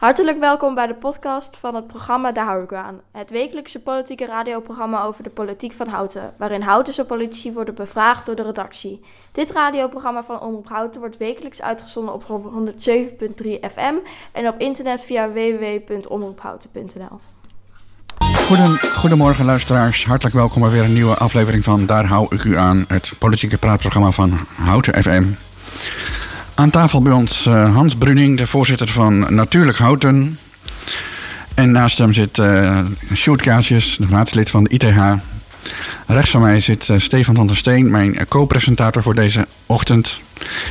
Hartelijk welkom bij de podcast van het programma Daar hou ik aan. Het wekelijkse politieke radioprogramma over de politiek van Houten, waarin Houtense politici worden bevraagd door de redactie. Dit radioprogramma van Omroep Houten wordt wekelijks uitgezonden op 107.3 FM en op internet via www.omroephouten.nl. Goedemorgen luisteraars, hartelijk welkom bij weer een nieuwe aflevering van Daar hou ik u aan, het politieke praatprogramma van Houten FM. Aan tafel bij ons uh, Hans Bruning, de voorzitter van Natuurlijk Houten. En naast hem zit uh, Sjoerd Kaasjes, de raadslid van de ITH. Rechts van mij zit uh, Stefan van der Steen, mijn co-presentator voor deze ochtend.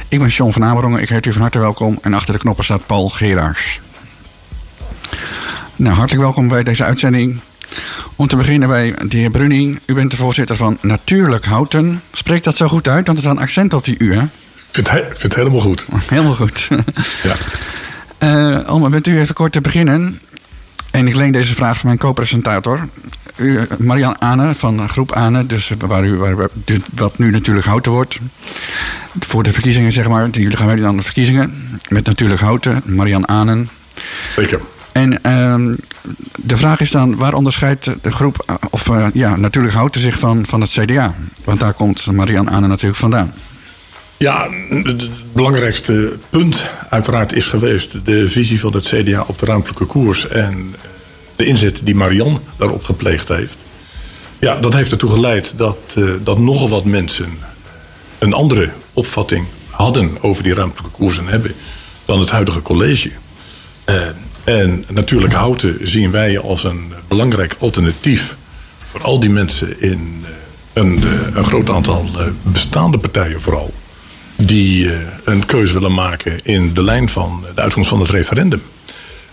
Ik ben John van Amerongen, ik heet u van harte welkom. En achter de knoppen staat Paul Geraars. Nou, hartelijk welkom bij deze uitzending. Om te beginnen bij de heer Bruning. U bent de voorzitter van Natuurlijk Houten. Spreekt dat zo goed uit? Want er staat een accent op die U, hè? Ik vind, het, vind het helemaal goed. Helemaal goed. ja. Uh, om met u even kort te beginnen. En ik leen deze vraag van mijn co-presentator. Marian Ane van groep Ane, dus waar u, waar, wat nu natuurlijk Houten wordt. Voor de verkiezingen, zeg maar. Jullie gaan meedoen aan de verkiezingen. Met natuurlijk Houten, Marian Anen. Zeker. En uh, de vraag is dan, waar onderscheidt de groep, of uh, ja, natuurlijk Houten zich van, van het CDA? Want daar komt Marian Ane natuurlijk vandaan. Ja, het belangrijkste punt uiteraard is geweest de visie van het CDA op de ruimtelijke koers en de inzet die Marian daarop gepleegd heeft. Ja, dat heeft ertoe geleid dat, uh, dat nogal wat mensen een andere opvatting hadden over die ruimtelijke koers en hebben dan het huidige college. En natuurlijk Houten zien wij als een belangrijk alternatief voor al die mensen in een, een groot aantal bestaande partijen vooral die uh, een keuze willen maken in de lijn van de uitkomst van het referendum.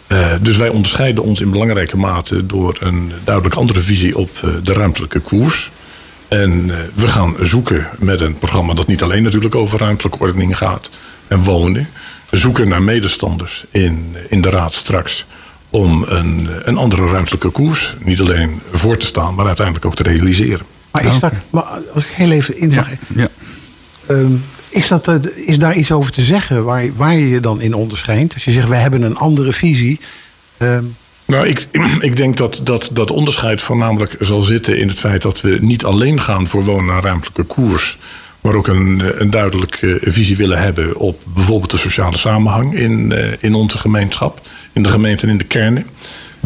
Uh, dus wij onderscheiden ons in belangrijke mate door een duidelijk andere visie op uh, de ruimtelijke koers. En we gaan zoeken met een programma dat niet alleen natuurlijk over ruimtelijke ordening gaat en wonen. We zoeken naar medestanders in, in de raad straks om een, een andere ruimtelijke koers niet alleen voor te staan, maar uiteindelijk ook te realiseren. Maar is dat, maar als ik heel even in mag. Ja, ja. Um, is, dat, is daar iets over te zeggen waar, waar je je dan in onderscheidt? Als je zegt, wij hebben een andere visie. Um... Nou, ik, ik denk dat, dat dat onderscheid voornamelijk zal zitten in het feit dat we niet alleen gaan voor wonen ruimtelijke koers. Maar ook een, een duidelijke visie willen hebben op bijvoorbeeld de sociale samenhang in, in onze gemeenschap, in de gemeente en in de kernen.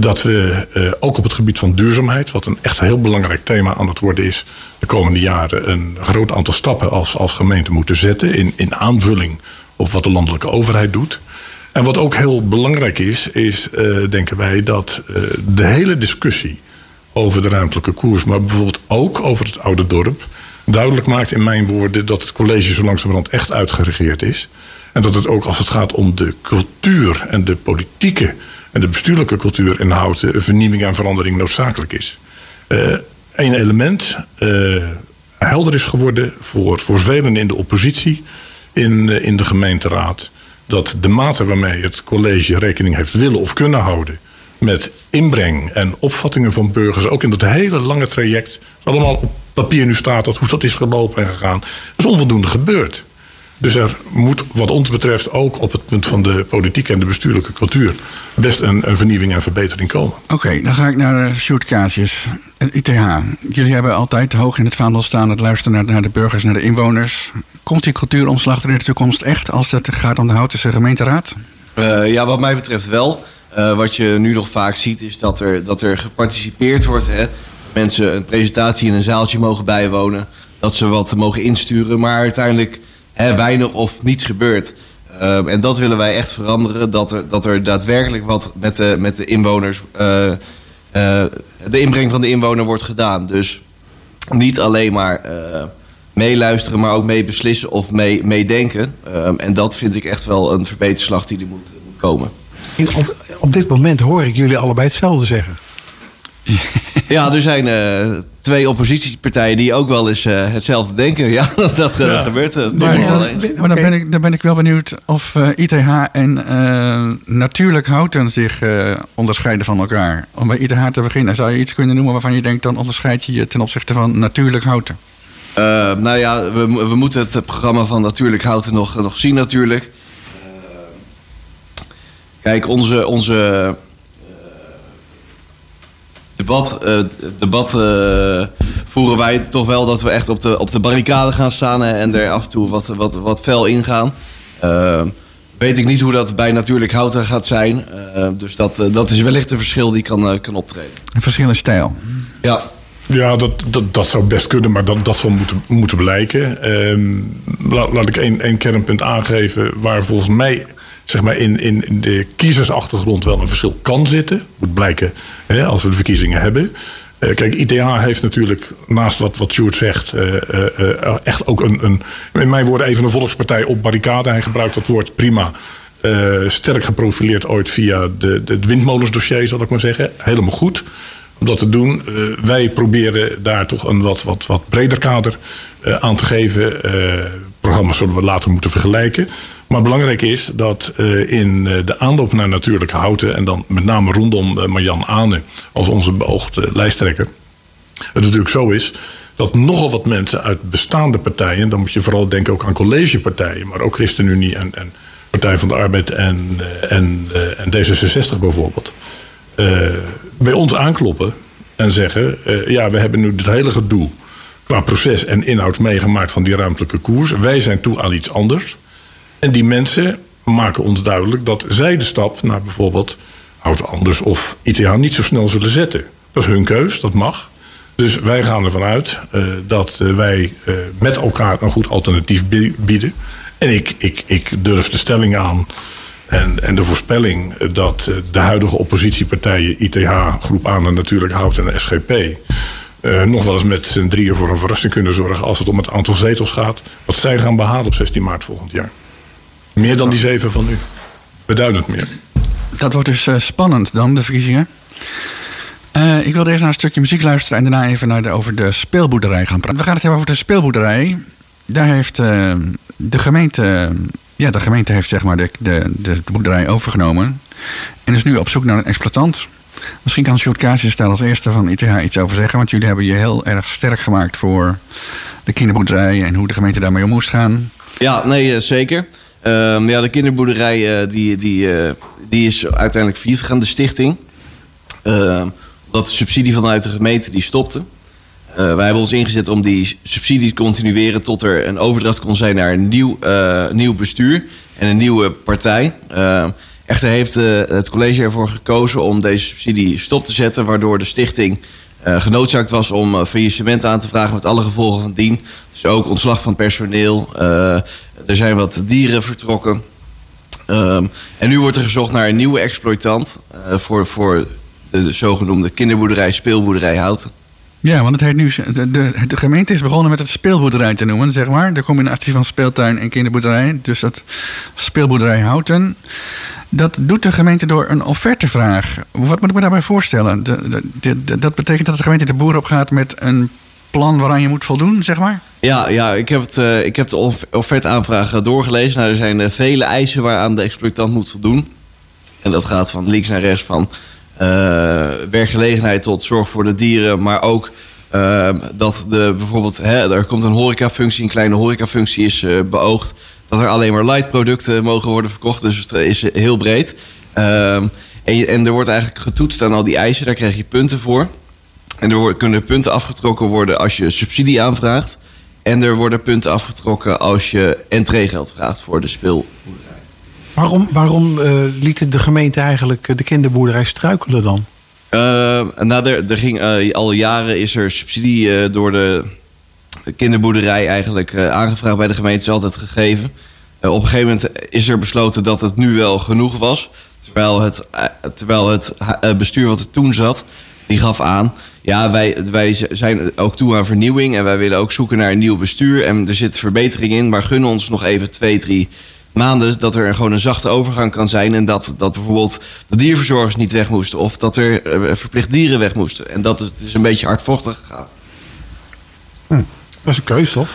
Dat we uh, ook op het gebied van duurzaamheid, wat een echt heel belangrijk thema aan het worden is, de komende jaren een groot aantal stappen als, als gemeente moeten zetten. In, in aanvulling op wat de landelijke overheid doet. En wat ook heel belangrijk is, is uh, denken wij dat uh, de hele discussie over de ruimtelijke koers, maar bijvoorbeeld ook over het oude dorp, duidelijk maakt in mijn woorden dat het college zo langzamerhand echt uitgeregeerd is. En dat het ook als het gaat om de cultuur en de politieke en de bestuurlijke cultuur in Houten vernieuwing en verandering noodzakelijk is. Uh, Een element uh, helder is geworden voor, voor velen in de oppositie in, in de gemeenteraad. Dat de mate waarmee het college rekening heeft willen of kunnen houden met inbreng en opvattingen van burgers, ook in dat hele lange traject, allemaal op papier nu staat dat hoe dat is gelopen en gegaan, is onvoldoende gebeurd. Dus er moet wat ons betreft ook op het punt van de politieke en de bestuurlijke cultuur best een, een vernieuwing en verbetering komen. Oké, okay, dan ga ik naar uh, Sjoerd Kaasjes. Het ITH. Jullie hebben altijd hoog in het vaandel staan het luisteren naar, naar de burgers, naar de inwoners. Komt die cultuuromslag er in de toekomst echt als het gaat om de Houtense gemeenteraad? Uh, ja, wat mij betreft wel. Uh, wat je nu nog vaak ziet is dat er, dat er geparticipeerd wordt. Hè? Mensen een presentatie in een zaaltje mogen bijwonen. Dat ze wat mogen insturen. Maar uiteindelijk hè, weinig of niets gebeurt. Um, en dat willen wij echt veranderen. Dat er, dat er daadwerkelijk wat met de, met de inwoners. Uh, uh, de inbreng van de inwoner wordt gedaan. Dus niet alleen maar uh, meeluisteren, maar ook mee beslissen of mee, meedenken. Um, en dat vind ik echt wel een verbeterslag die er moet, moet komen. Op, op dit moment hoor ik jullie allebei hetzelfde zeggen. Ja, er zijn uh, twee oppositiepartijen die ook wel eens uh, hetzelfde denken. Ja, dat ja. gebeurt uh, maar, wel eens. Maar dan ben, ik, dan ben ik wel benieuwd of ITH en natuurlijk Houten zich onderscheiden van elkaar. Om bij ITH te beginnen, zou je iets kunnen noemen waarvan je denkt... dan onderscheid je je ten opzichte van natuurlijk Houten? nou ja, we, we moeten het programma van Natuurlijk Houten nog, nog zien natuurlijk. Kijk, onze, onze eh, debat, eh, debat eh, voeren wij toch wel dat we echt op de, op de barricade gaan staan en er af en toe wat, wat, wat fel ingaan. Eh, weet ik niet hoe dat bij natuurlijk houten gaat zijn. Dus dat, dat is wellicht een verschil die kan, kan optreden. Een verschil in stijl. Ja, Ja, dat, dat, dat zou best kunnen, maar dat, dat zal moeten, moeten blijken. Ehm, laat, laat ik één, één kernpunt aangeven waar volgens mij zeg maar, in, in de kiezersachtergrond wel een verschil kan zitten. Moet blijken hè, als we de verkiezingen hebben. Eh, kijk, ITA heeft natuurlijk, naast wat, wat Sjoerd zegt, eh, eh, echt ook een, een, in mijn woorden even een volkspartij op barricade. Hij gebruikt dat woord prima. Sterk geprofileerd ooit via de, de, het windmolensdossier, zal ik maar zeggen. Helemaal goed om dat te doen. Wij proberen daar toch een wat, wat, wat breder kader aan te geven. Programma's zullen we later moeten vergelijken. Maar belangrijk is dat eh, in eh, de aanloop naar natuurlijk houten... en dan met name rondom eh, Marjan Ane als onze beoogde lijsttrekker... het natuurlijk zo is dat nogal wat mensen uit bestaande partijen... dan moet je vooral denken ook aan collegepartijen... maar ook ChristenUnie en, en Partij van de Arbeid en, en, en D66 bijvoorbeeld... eh, bij ons aankloppen en zeggen... ja, we hebben nu dit hele gedoe qua proces en inhoud meegemaakt van die ruimtelijke koers. Wij zijn toe aan iets anders. En die mensen maken ons duidelijk dat zij de stap naar bijvoorbeeld Hout Anders of ITH niet zo snel zullen zetten. Dat is hun keus, dat mag. Dus wij gaan ervan uit eh, dat eh, wij eh, met elkaar een goed alternatief bi- bieden. En ik, ik, ik durf de stelling aan en, en de voorspelling dat de huidige oppositiepartijen, ITH, Groep Aan en natuurlijk Hout en de SGP, nog wel eens met z'n drieën voor een verrassing kunnen zorgen als het om het aantal zetels gaat. Wat zij gaan behalen op 16 maart volgend jaar. Meer dan die zeven van nu. Beduidend meer. Dat wordt dus eh, spannend dan, de verkiezingen. Eh, ik wilde eerst naar een stukje muziek luisteren en daarna even naar de, over de speelboerderij gaan praten. We gaan het hebben over de speelboerderij. Daar heeft eh, de gemeente, ja, de gemeente heeft zeg maar de, de, de boerderij overgenomen. En is nu op zoek naar een exploitant. Misschien kan Sjoerd Casius daar als eerste van ITH iets over zeggen. Want jullie hebben je heel erg sterk gemaakt voor de kinderboerderij en hoe de gemeente daarmee om moest gaan. Ja, nee, zeker. Ehm, ja, de kinderboerderij eh, die, die, eh, die is uiteindelijk failliet gegaan, de stichting. Ehm, omdat de subsidie vanuit de gemeente die stopte. Eh, wij hebben ons ingezet om die subsidie te continueren tot er een overdracht kon zijn naar een nieuw, nieuw bestuur en een nieuwe partij. Ehm, echter heeft het college ervoor gekozen om deze subsidie stop te zetten, waardoor de stichting eh, genoodzaakt was om eh, faillissement aan te vragen met alle gevolgen van dien. Dus ook ontslag van personeel. eh, er zijn wat dieren vertrokken. Ehm, en nu wordt er gezocht naar een nieuwe exploitant voor, voor de, de zogenoemde kinderboerderij, speelboerderij Houten. Ja, want het heet nu. De, de, de gemeente is begonnen met het speelboerderij te noemen, zeg maar. De combinatie van speeltuin en kinderboerderij. Dus dat speelboerderij Houten. Dat doet de gemeente door een offertevraag. Wat moet ik me daarbij voorstellen? Dat betekent dat de gemeente de boer opgaat met een plan waaraan je moet voldoen, zeg maar? Ja, ja ik, heb het, eh, ik heb de off- offertaanvraag eh, doorgelezen. Nou, er zijn eh, vele eisen waaraan de exploitant moet voldoen. En dat gaat van links naar rechts, van werkgelegenheid tot zorg voor de dieren. Maar ook eh, dat de, bijvoorbeeld, hè, er komt een horecafunctie, een kleine horecafunctie is eh, beoogd. Dat er alleen maar light producten mogen worden verkocht. Dus het is heel breed. Ehm, en, en er wordt eigenlijk getoetst aan al die eisen. Daar krijg je punten voor. En er kunnen punten afgetrokken worden als je subsidie aanvraagt. En er worden punten afgetrokken als je entreegeld vraagt voor de speelboerderij. Waarom, waarom eh, liet de gemeente eigenlijk eh, de kinderboerderij struikelen dan? Eh, nou, er, er ging, al jaren is er subsidie door de kinderboerderij eigenlijk aangevraagd bij de gemeente. is altijd gegeven. Op een gegeven moment is er besloten dat het nu wel genoeg was. Terwijl het, terwijl het bestuur wat er toen zat, die gaf aan... ja, wij, wij zijn ook toe aan vernieuwing... en wij willen ook zoeken naar een nieuw bestuur. En er zit verbetering in, maar gun ons nog even twee, drie maanden... dat er gewoon een zachte overgang kan zijn... en dat, dat bijvoorbeeld de dierverzorgers niet weg moesten... of dat er eh, verplicht dieren weg moesten. En dat is, het is een beetje hardvochtig gegaan. Dat is een keus, toch?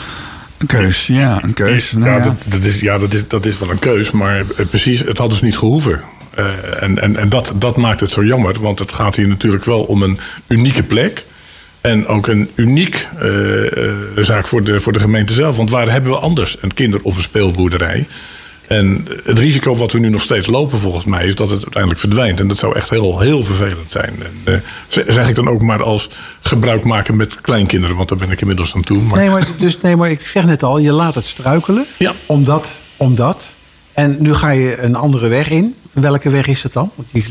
Een keus, ja, een keus. Nou ja, ja. Dat, dat is, ja dat, is, dat is wel een keus, maar eh, precies, het had dus niet gehoeven. Eh, en en, en dat, dat maakt het zo jammer, want het gaat hier natuurlijk wel om een unieke plek. En ook een uniek zaak voor de, voor de gemeente zelf. Want waar hebben we anders een kinder- of een speelboerderij? En het risico wat we nu nog steeds lopen volgens mij is dat het uiteindelijk verdwijnt. En dat zou echt heel, heel vervelend zijn. En, uh, zeg ik dan ook maar als gebruik maken met kleinkinderen, want daar ben ik inmiddels aan toe. Maar... Nee, maar, dus, nee, maar ik zeg net al, je laat het struikelen. Ja. Omdat, omdat. En nu ga je een andere weg in. Welke weg is het dan? Want die,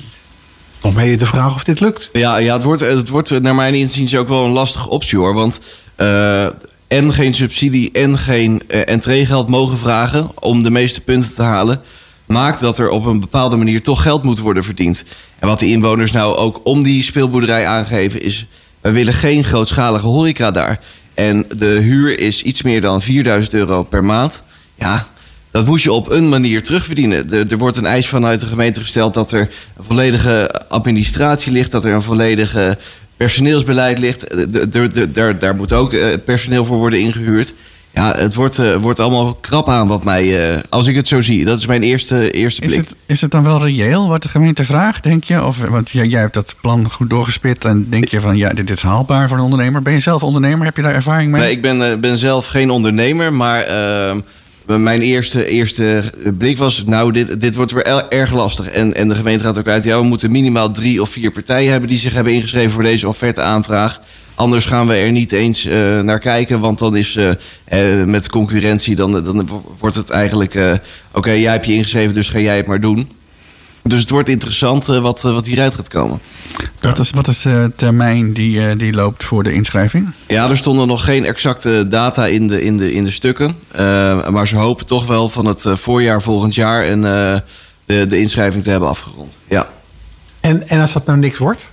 nog mee de vraag of dit lukt. Ja, ja het, wordt, het wordt naar mijn inziens ook wel een lastige optie hoor. Want uh, en geen subsidie en geen uh, entreegeld mogen vragen om de meeste punten te halen, maakt dat er op een bepaalde manier toch geld moet worden verdiend. En wat de inwoners nou ook om die speelboerderij aangeven is, we willen geen grootschalige horeca daar. En de huur is iets meer dan 4000 euro per maand. Ja, dat moet je op een manier terugverdienen. Er, er, wordt een eis vanuit de gemeente gesteld dat er een volledige administratie ligt, dat er een volledige personeelsbeleid ligt. Daar, daar moet ook eh, personeel voor worden ingehuurd. Ja, het wordt, uh, wordt allemaal krap aan wat mij, uh, als ik het zo zie. Dat is mijn eerste, eerste blik. Is het, is het dan wel reëel wat de gemeente vraagt, denk je? Of, want jij, jij hebt dat plan goed doorgespit en denk je van ja, dit is haalbaar voor een ondernemer. Ben je zelf ondernemer? Heb je daar ervaring mee? Nee, ik ben, ben zelf geen ondernemer, maar ehm, mijn eerste, eerste blik was, nou, dit, dit wordt weer erg lastig. En, en de gemeente gaat ook uit, ja, we moeten minimaal drie of vier partijen hebben die zich hebben ingeschreven voor deze offerte-aanvraag. Anders gaan we er niet eens uh, naar kijken, want dan is uh, uh, met concurrentie, dan, dan wordt het eigenlijk, oké, jij hebt je ingeschreven, dus ga jij het maar doen. Dus het wordt interessant wat, wat hieruit gaat komen. Wat is, wat is de termijn die, die loopt voor de inschrijving? Ja, er stonden nog geen exacte data in de, in de, in de stukken. Uh, maar ze hopen toch wel van het voorjaar volgend jaar en, uh, de, de inschrijving te hebben afgerond. Ja. En, en als dat nou niks wordt?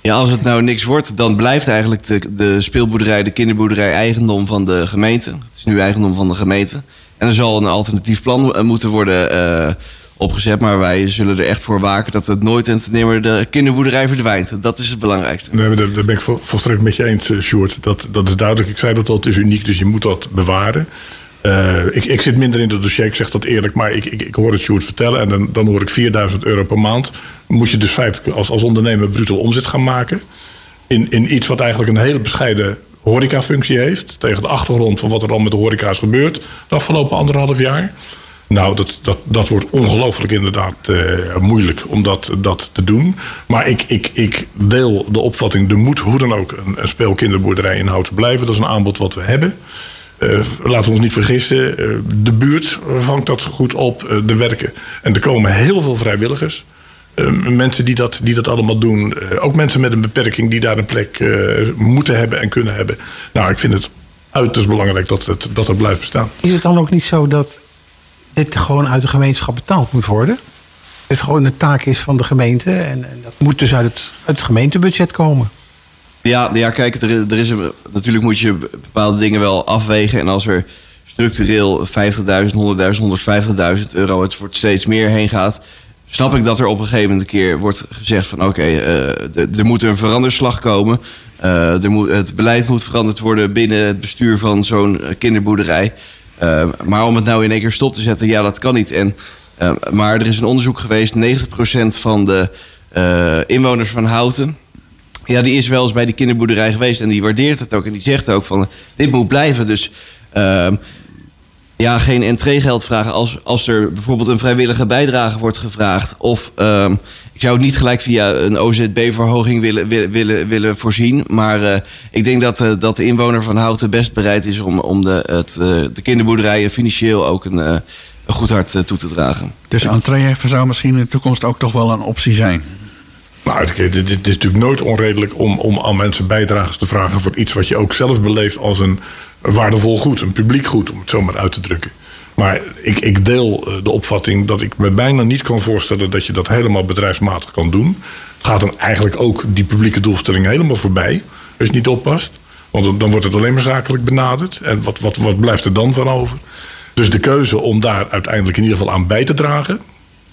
Ja, als het nou niks wordt, dan blijft eigenlijk de, de speelboerderij, de kinderboerderij eigendom van de gemeente. Het is nu eigendom van de gemeente. En er zal een alternatief plan moeten worden uh, opgezet. Maar wij zullen er echt voor waken dat het nooit en ten nimmer de kinderboerderij verdwijnt. Dat is het belangrijkste. Nee, daar, ben ik volstrekt met je eens, Sjoerd. Dat, dat is duidelijk. Ik zei dat al, het is uniek, dus je moet dat bewaren. Uh, ik, ik, zit minder in het dossier, ik zeg dat eerlijk, maar ik, ik, ik hoor het Sjoerd vertellen en dan, dan hoor ik 4000 euro per maand. Moet je dus feitelijk als, als ondernemer bruto omzet gaan maken. In, in iets wat eigenlijk een hele bescheiden horecafunctie heeft. Tegen de achtergrond van wat er al met de horeca is gebeurd de afgelopen anderhalf jaar. Nou, dat, dat, dat wordt ongelooflijk inderdaad uh, moeilijk om dat, dat te doen. Maar ik, ik, ik deel de opvatting, er moet hoe dan ook een, speelkinderboerderij in houten blijven. Dat is een aanbod wat we hebben. Uh, laten we ons niet vergissen, uh, de buurt vangt dat goed op, de werken. En er komen heel veel vrijwilligers. mensen die dat, die dat allemaal doen. ook mensen met een beperking die daar een plek moeten hebben en kunnen hebben. Nou, ik vind het uiterst belangrijk dat het, dat het blijft bestaan. Is het dan ook niet zo dat dit gewoon uit de gemeenschap betaald moet worden? Het gewoon een taak is van de gemeente en, en dat moet dus uit het, uit het gemeentebudget komen. Ja, ja kijk, er, er is natuurlijk moet je bepaalde dingen wel afwegen. En als er structureel 50.000, 100.000, 150.000 euro het wordt steeds meer heen gaat, snap ik dat er op een gegeven moment een keer wordt gezegd van oké, uh, er moet een veranderslag komen. Uh, er moet, het beleid moet veranderd worden binnen het bestuur van zo'n kinderboerderij. Uh, maar om het nou in één keer stop te zetten, ja, dat kan niet. En, maar er is een onderzoek geweest, 90% van de inwoners van Houten ja, die is wel eens bij die kinderboerderij geweest en die waardeert het ook. En die zegt ook van, dit moet blijven. Dus uh, ja, geen entreegeld vragen als, als er bijvoorbeeld een vrijwillige bijdrage wordt gevraagd. Of uh, ik zou het niet gelijk via een OZB-verhoging willen, willen, willen, willen voorzien. Maar uh, ik denk dat, uh, dat de inwoner van Houten best bereid is om, om de, het, de kinderboerderijen financieel ook een, een goed hart toe te dragen. Dus entree zou misschien in de toekomst ook toch wel een optie zijn? Nou, het, is natuurlijk nooit onredelijk om, om aan mensen bijdragers te vragen voor iets wat je ook zelf beleeft als een waardevol goed, een publiek goed, om het zo maar uit te drukken. Maar ik, ik deel de opvatting dat ik me bijna niet kan voorstellen dat je dat helemaal bedrijfsmatig kan doen. Gaat dan eigenlijk ook die publieke doelstelling helemaal voorbij, als je niet oppast. Want dan wordt het alleen maar zakelijk benaderd. En wat, wat, wat blijft er dan van over? Dus de keuze om daar uiteindelijk in ieder geval aan bij te dragen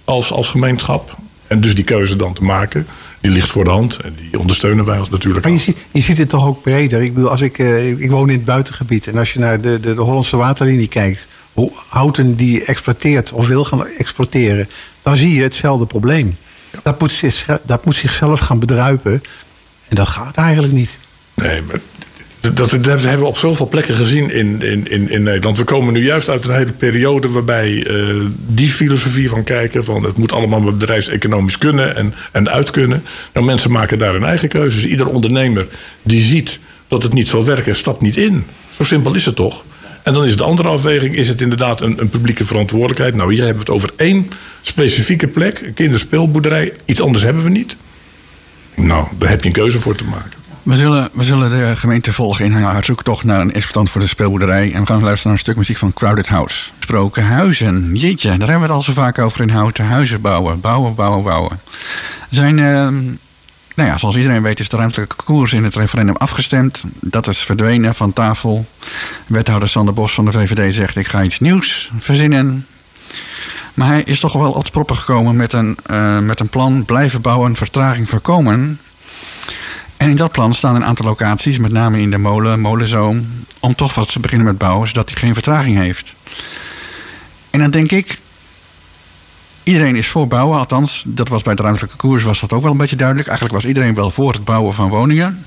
als, als gemeenschap, en dus die keuze dan te maken, die ligt voor de hand. En die ondersteunen wij ons natuurlijk. Maar je ziet, je ziet het toch ook breder. Ik bedoel, als ik, uh, ik woon in het buitengebied. En als je naar de, de, de Hollandse waterlinie kijkt. Hoe houten die exploiteert of wil gaan exploiteren. Dan zie je hetzelfde probleem. Ja. Dat, moet zich, dat moet zichzelf gaan bedruipen. En dat gaat eigenlijk niet. Nee, maar Dat, hebben we op zoveel plekken gezien in, in, in, in Nederland. We komen nu juist uit een hele periode waarbij uh, die filosofie van kijken... van het moet allemaal bedrijfseconomisch kunnen en, en uit kunnen. Nou, mensen maken daar hun eigen keuzes. Ieder ondernemer die ziet dat het niet zal werken, stapt niet in. Zo simpel is het toch? En dan is de andere afweging, is het inderdaad een, een publieke verantwoordelijkheid? Nou, hier hebben we het over één specifieke plek, een kinderspeelboerderij. Iets anders hebben we niet. Nou, daar heb je een keuze voor te maken. We zullen, we zullen de gemeente volgen in haar zoektocht naar een exploitant voor de speelboerderij. En we gaan luisteren naar een stuk muziek van Crowded House. Gesproken huizen. Jeetje, daar hebben we het al zo vaak over in houten. Huizen bouwen, bouwen, bouwen, bouwen. Zijn, uh, nou ja, zoals iedereen weet is de ruimtelijke koers in het referendum afgestemd. Dat is verdwenen van tafel. Wethouder Sander Bos van de VVD zegt ik ga iets nieuws verzinnen. Maar hij is toch wel op de proppen gekomen met een, uh, met een plan blijven bouwen, vertraging voorkomen. En in dat plan staan een aantal locaties, met name in de molen, molenzoom, om toch wat te beginnen met bouwen, zodat hij geen vertraging heeft. En dan denk ik, iedereen is voor bouwen, althans, dat was bij de ruimtelijke koers was dat ook wel een beetje duidelijk. Eigenlijk was iedereen wel voor het bouwen van woningen.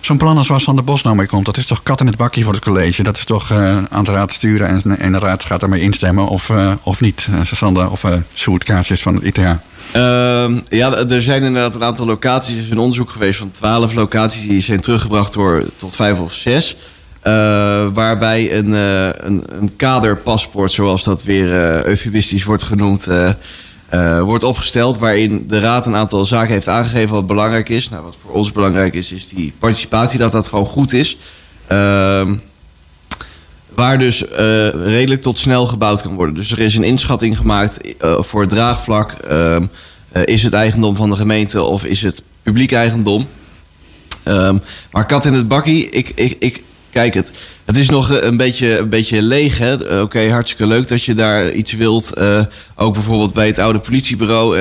Zo'n plan als waar Sander Bos nou mee komt, dat is toch kat in het bakje voor het college. Dat is toch uh, aan de raad sturen en, en de raad gaat daarmee instemmen of, uh, of niet. Uh, Sander of uh, Kaartjes van het ITH. Uh, ja, er zijn inderdaad een aantal locaties. Er is een onderzoek geweest van twaalf locaties die zijn teruggebracht door tot vijf of zes. Uh, waarbij een, uh, een, een kaderpaspoort, zoals dat weer eufemistisch wordt genoemd, wordt opgesteld. Waarin de Raad een aantal zaken heeft aangegeven wat belangrijk is. Nou, wat voor ons belangrijk is, is die participatie, dat dat gewoon goed is. Ehm, Waar dus uh, redelijk tot snel gebouwd kan worden. Dus er is een inschatting gemaakt uh, voor het draagvlak. Uh, is het eigendom van de gemeente of is het publiek eigendom? Ehm, maar kat in het bakkie, ik, ik, ik kijk het. Het is nog een beetje, een beetje leeg. Oké, hartstikke leuk dat je daar iets wilt. ook bijvoorbeeld bij het oude politiebureau.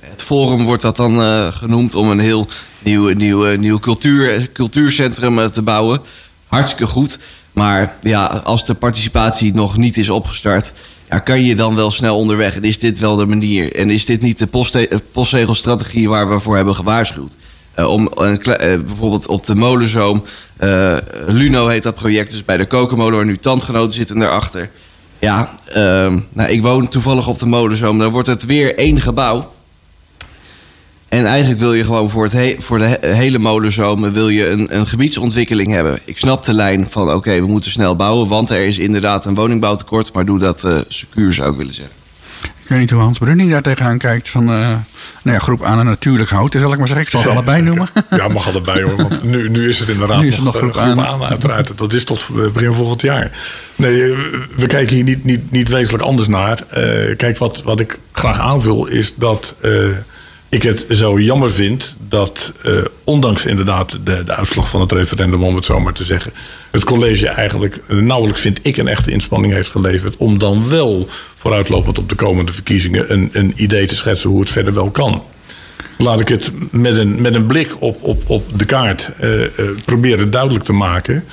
het Forum wordt dat dan genoemd om een heel nieuw, nieuw, nieuw cultuur, cultuurcentrum te bouwen. Hartstikke goed. Maar ja, als de participatie nog niet is opgestart, ja, kan je dan wel snel onderweg? En is dit wel de manier? En is dit niet de postzegelstrategie waar we voor hebben gewaarschuwd? Uh, om uh, bijvoorbeeld op de molenzoom, Luno heet dat project, dus bij de kokenmolen waar nu tandgenoten zitten daarachter. Ja, ehm, nou, ik woon toevallig op de molenzoom, dan wordt het weer één gebouw. En eigenlijk wil je gewoon voor, het he voor de hele molenzomer wil je een, een gebiedsontwikkeling hebben. Ik snap de lijn van oké, we moeten snel bouwen, want er is inderdaad een woningbouwtekort. Maar doe dat uh, secuur zou ik willen zeggen. Ik weet niet hoe Hans Brunning daar tegenaan kijkt. Van uh, nou ja, groep aan een natuurlijk houten, zal ik maar zeggen. Ik zal ze allebei noemen. Ja, mag allebei hoor. Want nu, nu is het inderdaad nu is het nog, nog groep, groep aan. aan. Uiteraard. Dat is tot begin volgend jaar. Nee, we kijken hier niet, niet, niet wezenlijk anders naar. Uh, kijk, wat, wat ik graag aanvul is dat... Uh, ik het zo jammer vind dat, uh, ondanks inderdaad de, de, uitslag van het referendum, om het zo maar te zeggen, het college eigenlijk nauwelijks, vind ik, een echte inspanning heeft geleverd om dan wel vooruitlopend op de komende verkiezingen een, een idee te schetsen hoe het verder wel kan. Laat ik het met een, met een blik op, op, op de kaart uh, uh, proberen duidelijk te maken.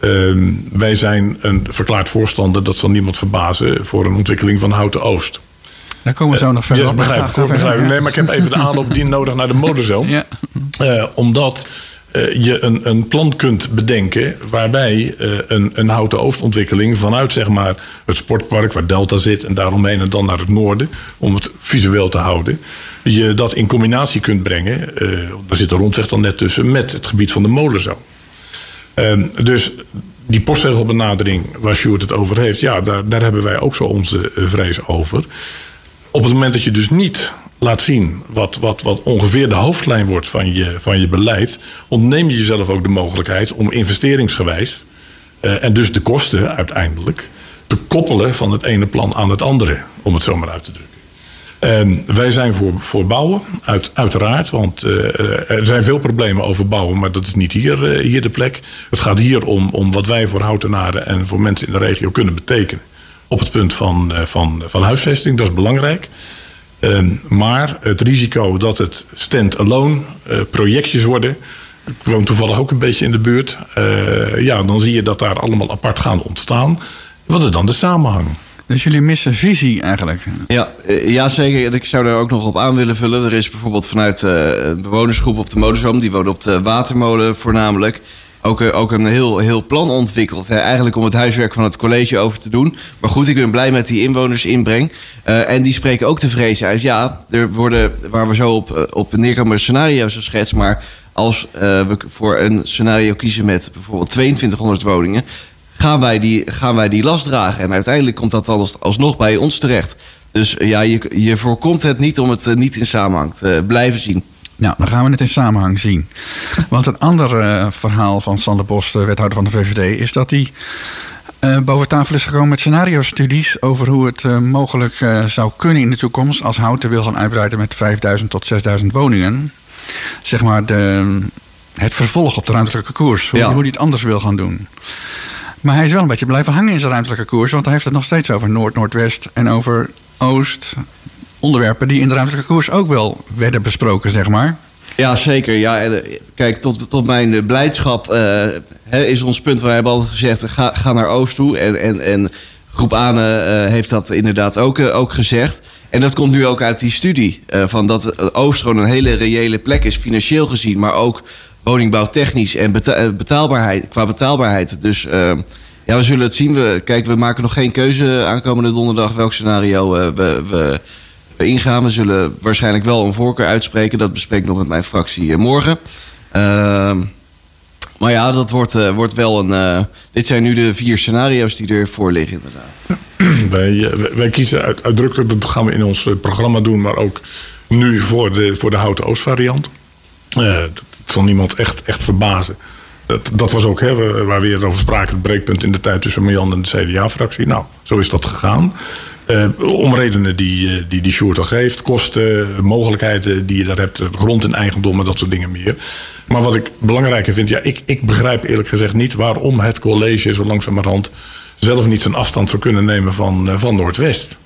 Uh, wij zijn een verklaard voorstander, dat zal niemand verbazen, voor een ontwikkeling van Houten Oost. Daar komen we zo nog verder ja, begrijp, ik, begrijp. Nee, maar ik heb even de aanloop die nodig naar de. Ja. Uh, omdat uh, je een, een plan kunt bedenken waarbij uh, een, een houten oostontwikkeling vanuit zeg maar, het sportpark waar Delta zit en daaromheen en dan naar het noorden, om het visueel te houden, je dat in combinatie kunt brengen. daar zit de rondweg dan net tussen met het gebied van de molenzoom. dus die postzegelbenadering waar Sjoerd het over heeft, ja, daar, daar hebben wij ook zo onze vrees over op het moment dat je dus niet laat zien wat, wat, wat ongeveer de hoofdlijn wordt van je, van je beleid, ontneem je jezelf ook de mogelijkheid om investeringsgewijs uh, en dus de kosten uiteindelijk te koppelen van het ene plan aan het andere, om het zo maar uit te drukken. En wij zijn voor, voor bouwen, uit, uiteraard. Want uh, er zijn veel problemen over bouwen, maar dat is niet hier, hier de plek. Het gaat hier om, om wat wij voor houtenaren en voor mensen in de regio kunnen betekenen op het punt van, van, van huisvesting. Dat is belangrijk. Uh, maar het risico dat het stand-alone uh, projectjes worden. Ik woon toevallig ook een beetje in de buurt. Uh, ja, dan zie je dat daar allemaal apart gaan ontstaan. Wat is dan de samenhang? Dus jullie missen visie eigenlijk? Ja, ja, zeker. Ik zou daar ook nog op aan willen vullen. Er is bijvoorbeeld vanuit een bewonersgroep op de Modezoom... die woont op de Watermolen voornamelijk... ook, eh, ook een heel, heel plan ontwikkeld. Hè, eigenlijk om het huiswerk van het college over te doen. Maar goed, ik ben blij met die inwonersinbreng. Uh, en die spreken ook te vrezen uit. Ja, er worden, waar we zo op, op neerkomen, scenario's geschetst. Maar als we voor een scenario kiezen met bijvoorbeeld 2200 woningen gaan wij die, gaan wij die last dragen. En uiteindelijk komt dat dan alsnog bij ons terecht. Dus ja, je, je voorkomt het niet om het niet in samenhang te blijven zien. Nou, dan gaan we het in samenhang zien. Want een ander uh, verhaal van Sander Bos, de wethouder van de VVD, is dat hij uh, boven tafel is gekomen met scenario-studies over hoe het uh, mogelijk zou kunnen in de toekomst als Houten wil gaan uitbreiden met 5000 tot 6000 woningen. Zeg maar de, het vervolg op de ruimtelijke koers, hoe, ja. hoe hij het anders wil gaan doen. Maar hij is wel een beetje blijven hangen in zijn ruimtelijke koers, want hij heeft het nog steeds over Noord, Noordwest en over Oost. Onderwerpen die in de ruimtelijke koers ook wel werden besproken, zeg maar. Ja, zeker. Ja, eh, kijk, tot, tot mijn blijdschap uh, is ons punt. We hebben altijd gezegd, ga, ga naar Oost toe. En, en, en groep Ane heeft dat inderdaad ook, ook gezegd. En dat komt nu ook uit die studie. Van dat Oost gewoon een hele reële plek is, financieel gezien. Maar ook woningbouwtechnisch en beta betaalbaarheid, qua betaalbaarheid. Dus ja, we zullen het zien. We, kijk, we maken nog geen keuze aankomende donderdag welk scenario we, we, ingaan. We zullen waarschijnlijk wel een voorkeur uitspreken. Dat bespreek ik nog met mijn fractie morgen. Uh, maar ja, dat wordt, uh, wordt wel een. Uh, dit zijn nu de vier scenario's die ervoor liggen, inderdaad. Wij, wij kiezen uit, uitdrukkelijk, dat gaan we in ons programma doen, maar ook nu voor de, voor de Houten Oost variant. Dat zal niemand echt, echt verbazen. Dat, dat was ook hè, waar we eerder over spraken, het breekpunt in de tijd tussen Marjan en de CDA-fractie. Nou, zo is dat gegaan. Uh, om redenen die, die die Sjoerd al geeft. Kosten, mogelijkheden die je daar hebt. Grond en eigendom en dat soort dingen meer. Maar wat ik belangrijker vind. Ja, ik, ik begrijp eerlijk gezegd niet waarom het college zo langzamerhand zelf niet zijn afstand zou kunnen nemen van, uh, van Noordwest.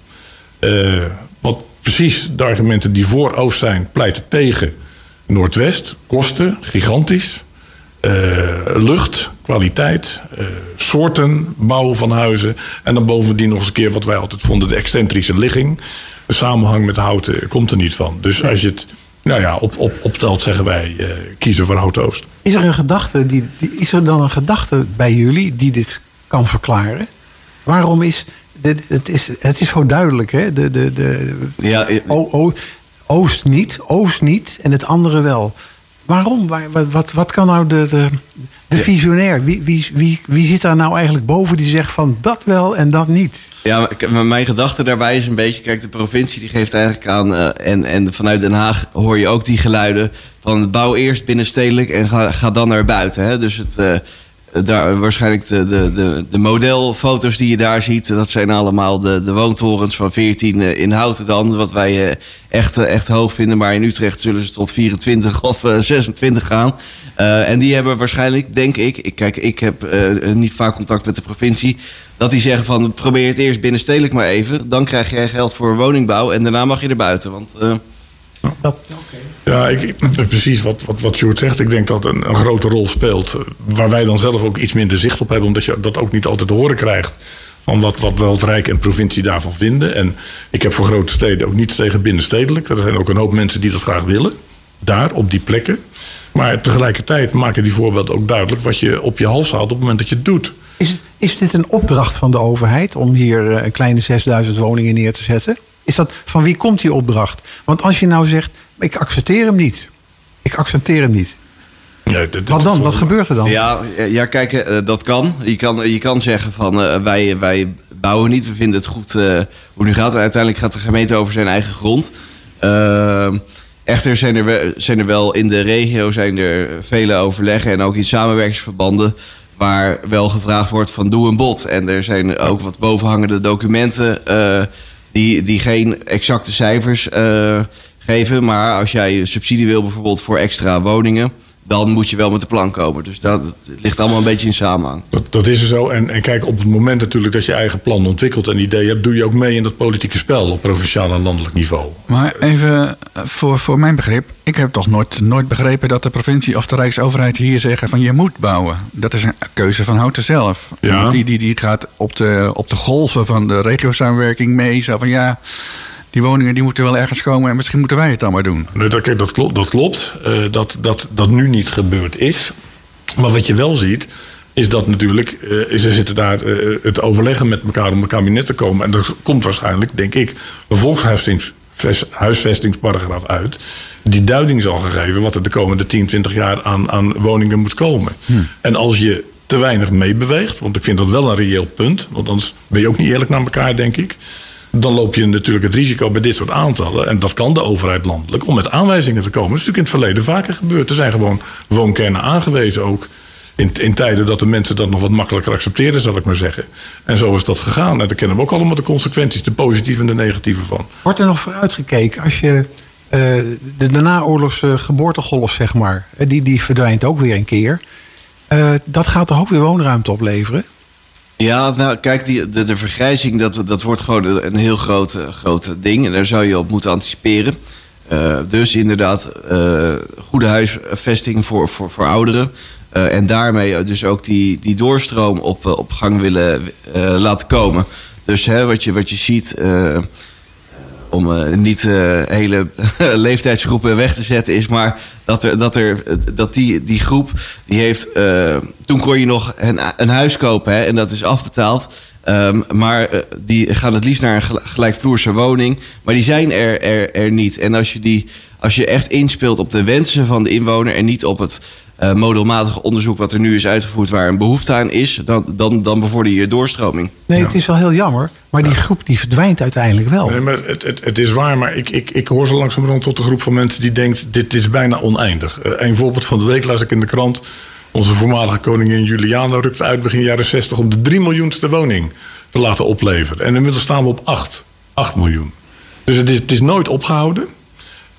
Uh, wat precies de argumenten die voor Oost zijn pleiten tegen Noordwest. Kosten, gigantisch. Lucht, kwaliteit, soorten, bouw van huizen. En dan bovendien nog eens een keer wat wij altijd vonden, de excentrische ligging. De samenhang met houten komt er niet van. Dus als je het nou ja, op, op, optelt zeggen wij uh, kiezen voor Hout Oost. Is er een gedachte, die, die, is er dan een gedachte bij jullie die dit kan verklaren? Waarom is, dit, het, is het is zo duidelijk, hè? De, de, de, ja, o, o, Oost niet, Oost niet en het andere wel. Waarom? Wat, wat, wat kan nou de, de, de visionair, wie, wie, wie, wie zit daar nou eigenlijk boven die zegt van dat wel en dat niet? Ja, mijn gedachte daarbij is een beetje, kijk, de provincie die geeft eigenlijk aan, uh, en, en vanuit Den Haag hoor je ook die geluiden van bouw eerst binnenstedelijk en ga, ga dan naar buiten. Hè? Dus het, uh, daar, waarschijnlijk de, de, de, de, modelfoto's die je daar ziet, dat zijn allemaal de, de woontorens van 14 in Houten dan. Wat wij echt, echt hoog vinden. Maar in Utrecht zullen ze tot 24 of 26 gaan. En die hebben waarschijnlijk, denk ik, ik kijk, ik heb niet vaak contact met de provincie, dat die zeggen van probeer het eerst binnenstedelijk maar even. Dan krijg jij geld voor woningbouw en daarna mag je er buiten. Want. Dat. Ja, ik, precies wat, wat, wat Sjoerd zegt. Ik denk dat een, een grote rol speelt. Waar wij dan zelf ook iets minder zicht op hebben, omdat je dat ook niet altijd te horen krijgt van wat, wat wel het Rijk en provincie daarvan vinden. En ik heb voor grote steden ook niets tegen binnenstedelijk. Er zijn ook een hoop mensen die dat graag willen. Daar, op die plekken. Maar tegelijkertijd maken die voorbeelden ook duidelijk wat je op je hals haalt op het moment dat je het doet. Is, het, is dit een opdracht van de overheid om hier eh, een kleine 6000 woningen neer te zetten? Is dat, van wie komt die opdracht? Want als je nou zegt, ik accepteer hem niet. Ik accepteer hem niet. Wat dan? Wat gebeurt er dan? Ja, ja kijk, uh, dat kan. Je kan, je kan zeggen van uh, wij, wij bouwen niet. We vinden het goed uh, hoe nu gaat. Uiteindelijk gaat de gemeente over zijn eigen grond. Echter zijn er, zijn er wel in de regio zijn er vele overleggen en ook in samenwerkingsverbanden waar wel gevraagd wordt van doe een bod. En er zijn ook wat bovenhangende documenten uh, die, die geen exacte cijfers uh, geven. Maar als jij subsidie wil bijvoorbeeld voor extra woningen dan moet je wel met de plan komen. Dus dat, dat ligt allemaal een beetje in samenhang. Dat, dat is er zo. En, en, kijk, op het moment natuurlijk dat je eigen plan ontwikkelt en idee hebt, doe je ook mee in dat politieke spel op provinciaal en landelijk niveau. Maar even eh, voor, voor mijn begrip. Ik heb toch nooit, nooit begrepen dat de provincie of de Rijksoverheid hier zeggen van je moet bouwen. Dat is een keuze van Houten zelf. Ja. Die, die, die gaat op de, op de golven van de regio-samenwerking mee. Zo van ja die woningen die moeten wel ergens komen en misschien moeten wij het dan maar doen. Nee, dat, dat klopt. Dat, klopt. Uh, dat, dat, dat nu niet gebeurd is. Maar wat je wel ziet, is dat natuurlijk, uh, ze zitten daar uh, het overleggen met elkaar om een kabinet te komen. En er komt waarschijnlijk, denk ik, een volkshuisvestingsparagraaf uit. Die duiding zal geven wat er de komende 10, 20 jaar aan, aan woningen moet komen. Hmm. En als je te weinig meebeweegt, want ik vind dat wel een reëel punt, want anders ben je ook niet eerlijk naar elkaar, denk ik dan loop je natuurlijk het risico bij dit soort aantallen, en dat kan de overheid landelijk, om met aanwijzingen te komen. Dat is natuurlijk in het verleden vaker gebeurd. Er zijn gewoon woonkernen aangewezen ook. In, in tijden dat de mensen dat nog wat makkelijker accepteerden, zal ik maar zeggen. En zo is dat gegaan. En daar kennen we ook allemaal de consequenties, de positieve en de negatieve van. Wordt er nog vooruitgekeken als je uh, de, de naoorlogse geboortegolf, zeg maar, die, die verdwijnt ook weer een keer. Dat gaat toch ook weer woonruimte opleveren? Ja, nou kijk, die, de, vergrijzing, dat, dat wordt gewoon een heel groot, groot ding. En daar zou je op moeten anticiperen. Uh, dus inderdaad, uh, goede huisvesting voor, voor, voor ouderen. En daarmee dus ook die, die doorstroom op, op gang willen laten komen. Dus hè, wat, je, wat je ziet, om uh, niet uh, hele leeftijdsgroepen weg te zetten is, maar dat, er, dat, er, dat die, die groep, die heeft, uh, toen kon je nog een, een huis kopen hè, en dat is afbetaald. Um, maar die gaan het liefst naar een gelijkvloerse woning, maar die zijn er, er, er niet. En als je, die, als je echt inspeelt op de wensen van de inwoner en niet op het uh, modelmatige onderzoek wat er nu is uitgevoerd waar een behoefte aan is, dan, dan, dan bevorder je doorstroming. Nee, het is wel heel jammer. Maar die groep die verdwijnt uiteindelijk wel. Nee, maar het, het, het is waar, maar ik, ik, ik hoor zo langzamerhand tot de groep van mensen die denkt: dit, dit is bijna oneindig. Uh, een voorbeeld van de week las ik in de krant. Onze voormalige koningin Juliana rukte uit begin jaren 60 om de 3 miljoenste woning te laten opleveren. En inmiddels staan we op 8. 8 miljoen. Dus het is, nooit opgehouden.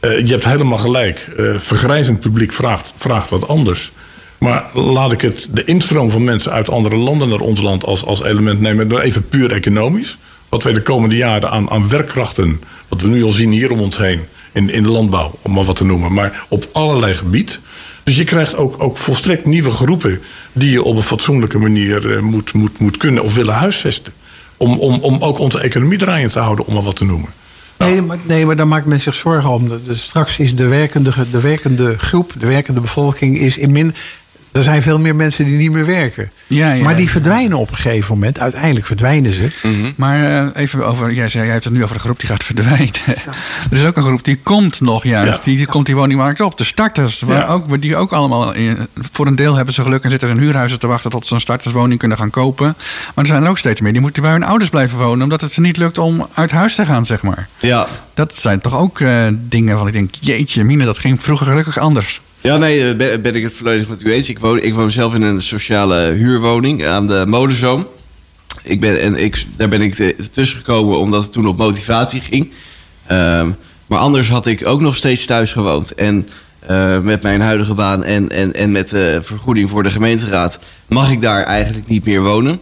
Uh, je hebt helemaal gelijk. Uh, vergrijzend publiek vraagt, vraagt wat anders. Maar laat ik het, de instroom van mensen uit andere landen naar ons land als, als element nemen. Even puur economisch. Wat wij de komende jaren aan, aan werkkrachten. Wat we nu al zien hier om ons heen. In, in de landbouw, om maar wat te noemen. Maar op allerlei gebied. Dus je krijgt ook, ook volstrekt nieuwe groepen. die je op een fatsoenlijke manier uh, moet, moet, moet kunnen of willen huisvesten. Om, om, om ook onze economie draaiend te houden, om maar wat te noemen. Nee, maar, nee, maar daar maakt men zich zorgen om. Dus straks is de werkende, de werkende groep, de werkende bevolking, is in min. Er zijn veel meer mensen die niet meer werken. Ja, ja, maar die verdwijnen op een gegeven moment. Uiteindelijk verdwijnen ze. Mm -hmm. Maar uh, even over, jij zei, jij hebt het nu over de groep die gaat verdwijnen. Ja. Er is ook een groep die komt nog juist. Die, die, komt die woningmarkt op. De starters, waar ook, die ook allemaal, in, voor een deel hebben ze geluk en zitten in huurhuizen te wachten tot ze een starterswoning kunnen gaan kopen. Maar er zijn er ook steeds meer die moeten bij hun ouders blijven wonen, omdat het ze niet lukt om uit huis te gaan, zeg maar. Ja. Dat zijn toch ook uh, dingen van ik denk, jeetje, mine, dat ging vroeger gelukkig anders. Ja, nee, ben, ben, ik het volledig met u eens. Ik woon, ik woon zelf in een sociale huurwoning aan de Molenzoom. Ik ben, en ik, daar ben ik tussen gekomen omdat het toen op motivatie ging. Um, maar anders had ik ook nog steeds thuis gewoond. En uh, met mijn huidige baan en, en, en met de vergoeding voor de gemeenteraad mag ik daar eigenlijk niet meer wonen.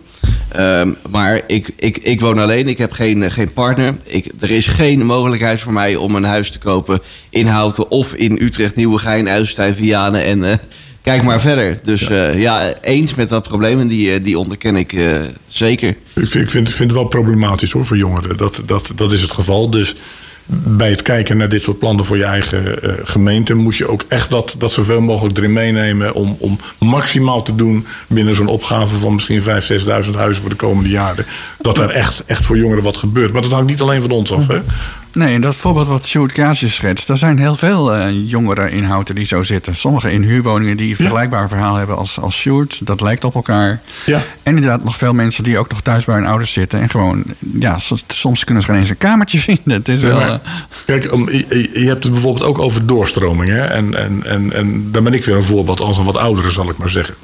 Um, maar ik, ik, ik woon alleen, ik heb geen, geen partner. Ik, er is geen mogelijkheid voor mij om een huis te kopen in Houten of in Utrecht, Nieuwegein, Uilenstein, Vianen en uh, kijk maar verder. Dus ja. Uh, ja, eens met dat probleem en die, die onderken ik uh, zeker. Ik vind, ik vind, vind het wel problematisch hoor voor jongeren. Dat, dat, dat is het geval. Dus bij het kijken naar dit soort plannen voor je eigen uh, gemeente moet je ook echt dat, dat zoveel mogelijk erin meenemen om, om maximaal te doen binnen zo'n opgave van misschien 5.000, 6.000 huizen voor de komende jaren. Dat er echt, echt voor jongeren wat gebeurt. Maar dat hangt niet alleen van ons af. Hè? Nee, dat voorbeeld wat Sjoerd Kaasjes schetst, daar zijn heel veel uh, jongeren in Houten die zo zitten. Sommigen in huurwoningen die een vergelijkbaar verhaal hebben als, als Sjoerd. Dat lijkt op elkaar. Ja. En inderdaad nog veel mensen die ook nog thuis bij hun ouders zitten. En gewoon, ja, soms, kunnen ze geen eens een kamertje vinden. Het is wel... Ja, kijk, je, je, hebt het bijvoorbeeld ook over doorstroming. Hè? En, en, en, en daar ben ik weer een voorbeeld als een wat oudere, zal ik maar zeggen.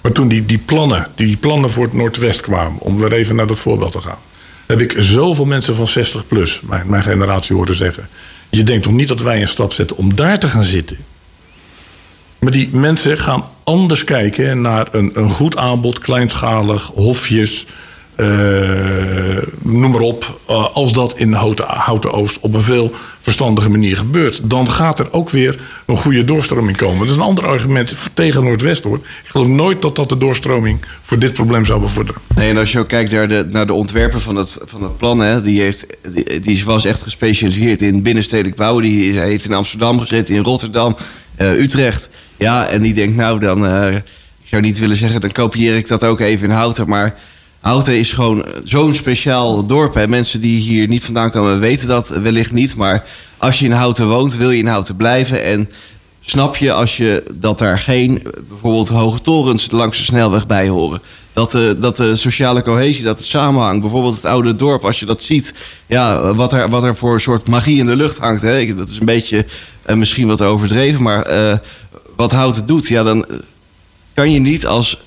Maar toen die, die plannen, die plannen voor het Noordwest kwamen, om weer even naar dat voorbeeld te gaan heb ik zoveel mensen van 60 plus, mijn, mijn generatie, horen zeggen. Je denkt toch niet dat wij een stap zetten om daar te gaan zitten? Maar die mensen gaan anders kijken naar een, een goed aanbod, kleinschalig, hofjes, noem maar op, eh, als dat in Houten, Houten Oost op een veel verstandige manier gebeurt, dan gaat er ook weer een goede doorstroming komen. Dat is een ander argument tegen Noordwest hoor. Ik geloof nooit dat dat de doorstroming voor dit probleem zou bevorderen. Nee, en als je ook kijkt naar de, naar de ontwerper van het, van het plan, hè, die, heeft, die, was echt gespecialiseerd in binnenstedelijk bouwen. Die heeft in Amsterdam gezeten, in Rotterdam, eh, Utrecht. Ja, en die denkt, nou dan, eh, ik zou niet willen zeggen, dan kopieer ik dat ook even in Houten. Maar Houten is gewoon zo'n speciaal dorp. Hè. Mensen die hier niet vandaan komen weten dat wellicht niet. Maar als je in Houten woont, wil je in Houten blijven. En snap je als je dat daar geen bijvoorbeeld hoge torens langs de snelweg bij horen. Dat de, dat de sociale cohesie, dat de samenhang, bijvoorbeeld het oude dorp, als je dat ziet, ja, wat er, wat er voor een soort magie in de lucht hangt. Hè. Dat is een beetje eh, misschien wat overdreven, maar eh, wat Houten doet, ja, dan eh, kan je niet als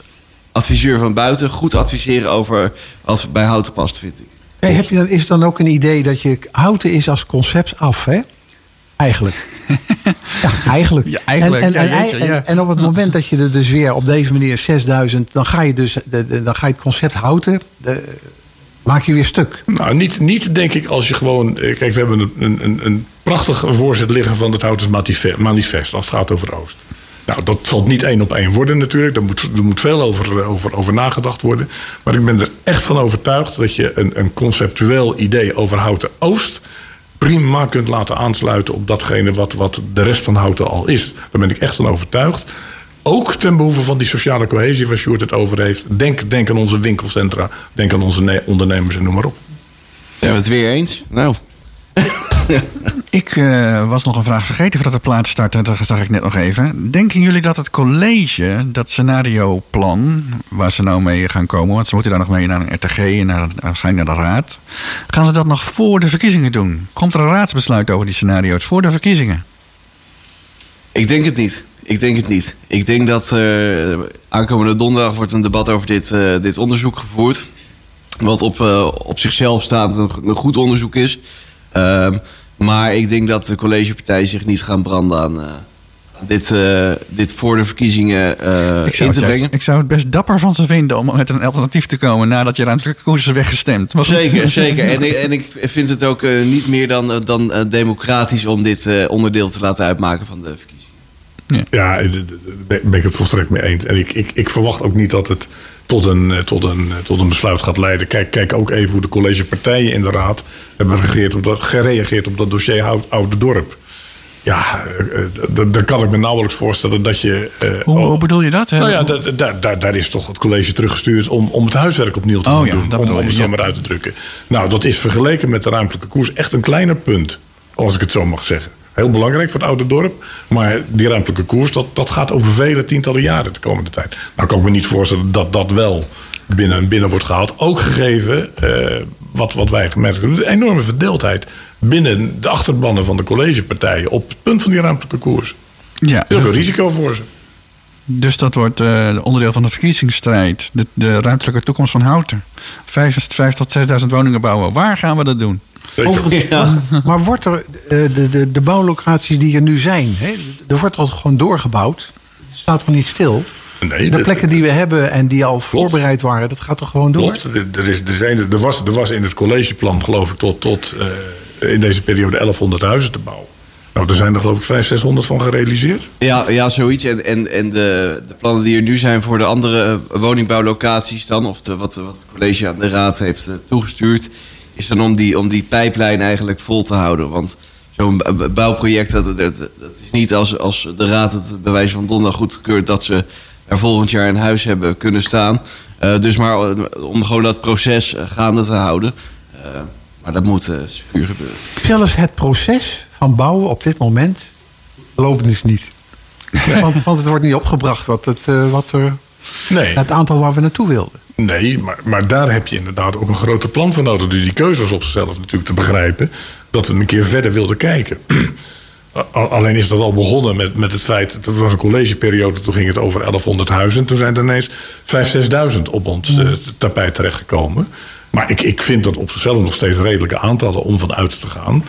adviseur van buiten goed adviseren over wat bij Houten past, vind ik. Hey, heb je dan, is het dan ook een idee dat je houten is als concept af, hè? Eigenlijk. ja, eigenlijk. Ja, eigenlijk. En, en, Ja, en, jeetje, en- ja. en op het moment dat je er dus weer op deze manier 6000, dan ga je dus de, de- dan ga je het concept houten, de, maak je weer stuk. Nou, niet, niet denk ik als je gewoon. eh, Kijk, we hebben een, een, een, prachtig voorzet liggen van het Houtens Manifest, manifest als het gaat over Oost. Nou, dat zal niet één op één worden natuurlijk. Daar moet, er moet veel over, eh, over, over nagedacht worden. Maar ik ben er echt van overtuigd dat je een, een conceptueel idee over Houten Oost prima kunt laten aansluiten op datgene wat, wat de rest van Houten al is. Daar ben ik echt van overtuigd. Ook ten behoeve van die sociale cohesie waar Sjoerd het over heeft. Denk, denk aan onze winkelcentra, denk aan onze ne- ondernemers en noem maar op. Zijn we het weer eens? Nou, Ik eh, was nog een vraag vergeten voordat de plaat startte. Dat zag ik net nog even. Denken jullie dat het college, dat scenarioplan, waar ze nou mee gaan komen, want ze moeten daar nog mee naar een RTG en naar, waarschijnlijk naar de raad. Gaan ze dat nog voor de verkiezingen doen? Komt er een raadsbesluit over die scenario's voor de verkiezingen? ik denk het niet. Ik denk het niet. Ik denk dat eh, aankomende donderdag wordt een debat over dit, eh, dit onderzoek gevoerd. Wat op, op zichzelf staand een, een goed onderzoek is. Ehm, maar ik denk dat de collegepartijen zich niet gaan branden aan eh, dit, eh, dit voor de verkiezingen eh, in te brengen. ik zou het best dapper van ze vinden om met een alternatief te komen nadat je ruimtelijke koers is weggestemd. Zeker, zeker. En ik, en ik vind het ook niet meer dan, dan democratisch om dit onderdeel te laten uitmaken van de verkiezingen. Ja, eh, daar ben ik het volstrekt mee eens. En ik, ik, ik verwacht ook niet dat het tot een, eh, tot, een, eh, tot een besluit gaat leiden. Kijk, kijk ook even hoe de collegepartijen in de raad hebben gereageerd op dat, gereageerd op dat dossier Oud- Oude Dorp. Ja, dan kan ik me nauwelijks voorstellen dat je... Hoe, hoe bedoel je dat? hè? nou ja, daar, daar, daar is toch het college teruggestuurd om, om het huiswerk opnieuw te Oh gaan ja, doen. Om, het zo ja. maar uit te drukken. Nou, dat is vergeleken met de ruimtelijke koers echt een kleiner punt. Als ik het zo mag zeggen. Heel belangrijk voor het oude dorp. Maar die ruimtelijke koers, dat, dat gaat over vele tientallen jaren de komende tijd. Nou kan ik me niet voorstellen dat dat wel binnen, binnen wordt gehaald. Ook gegeven, eh, wat, wat wij gemerkt hebben, de enorme verdeeldheid binnen de achterbannen van de collegepartijen op het punt van die ruimtelijke koers. ja, Heel veel dus, risico voor ze. dus dat wordt eh, onderdeel van de verkiezingsstrijd. De, de ruimtelijke toekomst van Houten. Vijf, vijf tot 6.000 woningen bouwen. Waar gaan we dat doen? Zeker. Overigens, Ja. Maar wordt er eh, de, de, de bouwlocaties die er nu zijn, hè, er wordt al gewoon doorgebouwd. Het staat toch niet stil? Nee, De plekken die we hebben en die al voorbereid waren, dat gaat toch gewoon door? Klopt. Er, er is, er, zijn, er, was, er was in het collegeplan, geloof ik, tot, tot eh, in deze periode 1100 huizen te bouwen. Nou, er zijn er geloof ik 500, 600 van gerealiseerd. Ja, ja zoiets. En, en, en de, de plannen die er nu zijn voor de andere eh, woningbouwlocaties dan, of de, wat, wat het college aan de raad heeft toegestuurd, is dan om die, om die pijplijn eigenlijk vol te houden. Want zo'n bouwproject, dat, dat, dat is niet als, als de raad het bij wijze van donderdag goedkeurt dat ze er volgend jaar een huis hebben kunnen staan. Eh, dus maar eh, om gewoon dat proces eh, gaande te houden. Eh, maar dat moet secuur gebeuren. Zelfs het proces van bouwen op dit moment loopt dus niet. Want, want het wordt niet opgebracht wat, het, wat er, Nee, het aantal waar we naartoe wilden. nee maar, maar daar heb je inderdaad ook een grote plan voor nodig. Dus die keuze was op zichzelf natuurlijk te begrijpen. Dat we een keer verder wilden kijken. Alleen is dat al begonnen met, met het feit... dat was een collegeperiode, toen ging het over 1100 huizen. Toen zijn er ineens 5.000, 6.000 op ons eh, tapijt terechtgekomen. Maar ik, ik vind dat op zichzelf nog steeds redelijke aantallen om vanuit te gaan.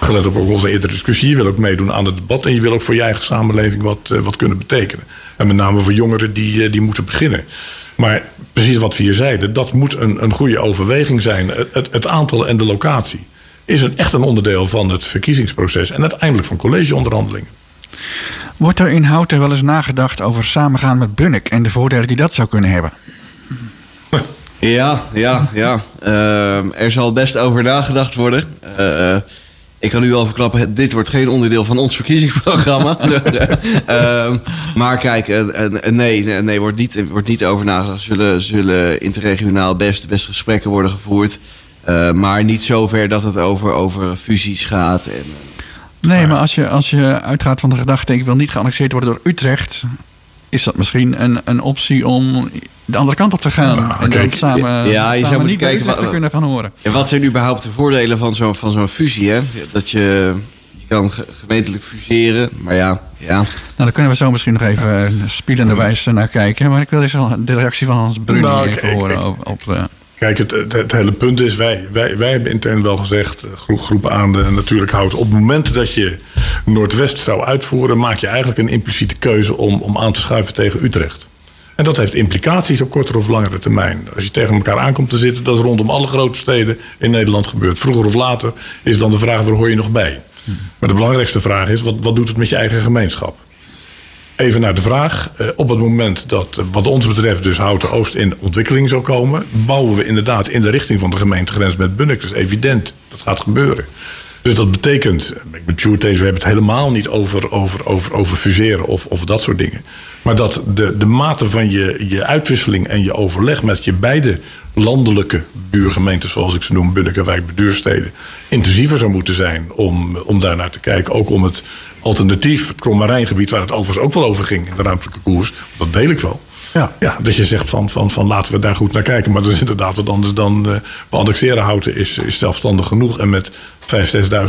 Gelet op ook onze eerdere discussie. Je wil ook meedoen aan het debat. En je wil ook voor je eigen samenleving wat, eh, wat kunnen betekenen. En met name voor jongeren die, eh, die moeten beginnen. Maar precies wat we hier zeiden, dat moet een, een goede overweging zijn. Het, het, aantal en de locatie is een, echt een onderdeel van het verkiezingsproces en uiteindelijk van collegeonderhandelingen. Wordt er in Houten wel eens nagedacht over samengaan met Bunnik en de voordelen die dat zou kunnen hebben? Ja, ja, ja. Ehm, er zal best over nagedacht worden. Eh, ik kan nu al verklappen, dit wordt geen onderdeel van ons verkiezingsprogramma. Ehm, maar kijk, eh, eh, nee, nee, nee wordt, niet, wordt niet over nagedacht. Zullen, zullen interregionaal best, best gesprekken worden gevoerd. Eh, maar niet zover dat het over, over fusies gaat. En, Nee, maar als je, als je uitgaat van de gedachte... ik wil niet geannexeerd worden door Utrecht... is dat misschien een, een optie om de andere kant op te gaan. Nou, en kijk, dan samen, ja, je zou samen niet kijken wat- te kunnen gaan horen. En wat zijn überhaupt de voordelen van zo'n van zo'n fusie? Hè? Dat je, je kan ge- gemeentelijk fuseren, maar ja, ja. Nou, daar kunnen we zo misschien nog even eh, spielenderwijs naar kijken. Maar ik wil eens wel de reactie van Hans Bruni Nou, even horen ik- op... op eh, Kijk, het, het, het hele punt is, wij, wij, wij hebben intern wel gezegd, eh, groep, groep aan de natuurlijk houdt. Op het moment dat je Noordwest zou uitvoeren, maak je eigenlijk een impliciete keuze om, om aan te schuiven tegen Utrecht. En dat heeft implicaties op kortere of langere termijn. Als je tegen elkaar aankomt te zitten, dat is rondom alle grote steden in Nederland gebeurt. Vroeger of later is dan de vraag, waar hoor je nog bij? Maar de belangrijkste vraag is, wat, wat doet het met je eigen gemeenschap? Even naar de vraag. Eh, op het moment dat, eh, wat ons betreft, dus Houten Oost in ontwikkeling zal komen, bouwen we inderdaad in de richting van de gemeentegrens met Bunnik. Dat is evident. Dat gaat gebeuren. Dus dat betekent, eh, ik ben eens, we hebben het helemaal niet over, over, over, over fuseren of, of dat soort dingen. Maar dat de, de mate van je, je uitwisseling en je overleg met je beide landelijke buurgemeentes, zoals ik ze noem, Bunnik en Wijk, Beduursteden, intensiever zou moeten zijn om, om daar naar te kijken. Ook om het alternatief, het Krommarijngebied, waar het overigens ook wel over ging in de ruimtelijke koers, dat deel ik wel. Ja. Ja, dat je zegt van, van, van laten we daar goed naar kijken. Maar dat is inderdaad wat anders dan we annexeren houten is, is zelfstandig genoeg. En met 5.000,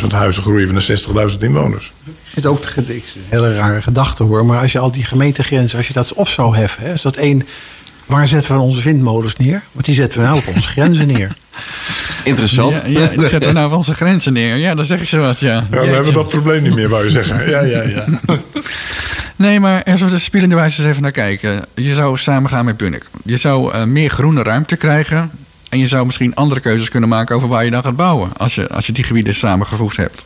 6.000 huizen groeien we naar 60.000 inwoners. zit ook te hele rare gedachte hoor. Maar als je al die gemeentegrenzen, als je dat op zou heffen, hè, is dat één. Waar zetten we onze windmolens neer? Want die zetten we nou op onze grenzen neer. Interessant. Ja, ja, die zetten we nou van onze grenzen neer. Ja, dan zeg ik zo wat, ja. Ja, we hebben dat probleem niet meer, wou je zeggen. Ja, ja, ja. Nee, maar als we de spielenderwijs eens even naar kijken. Je zou samen gaan met Bunnik. Je zou eh, meer groene ruimte krijgen. En je zou misschien andere keuzes kunnen maken over waar je dan gaat bouwen. Als je, als je die gebieden samengevoegd hebt.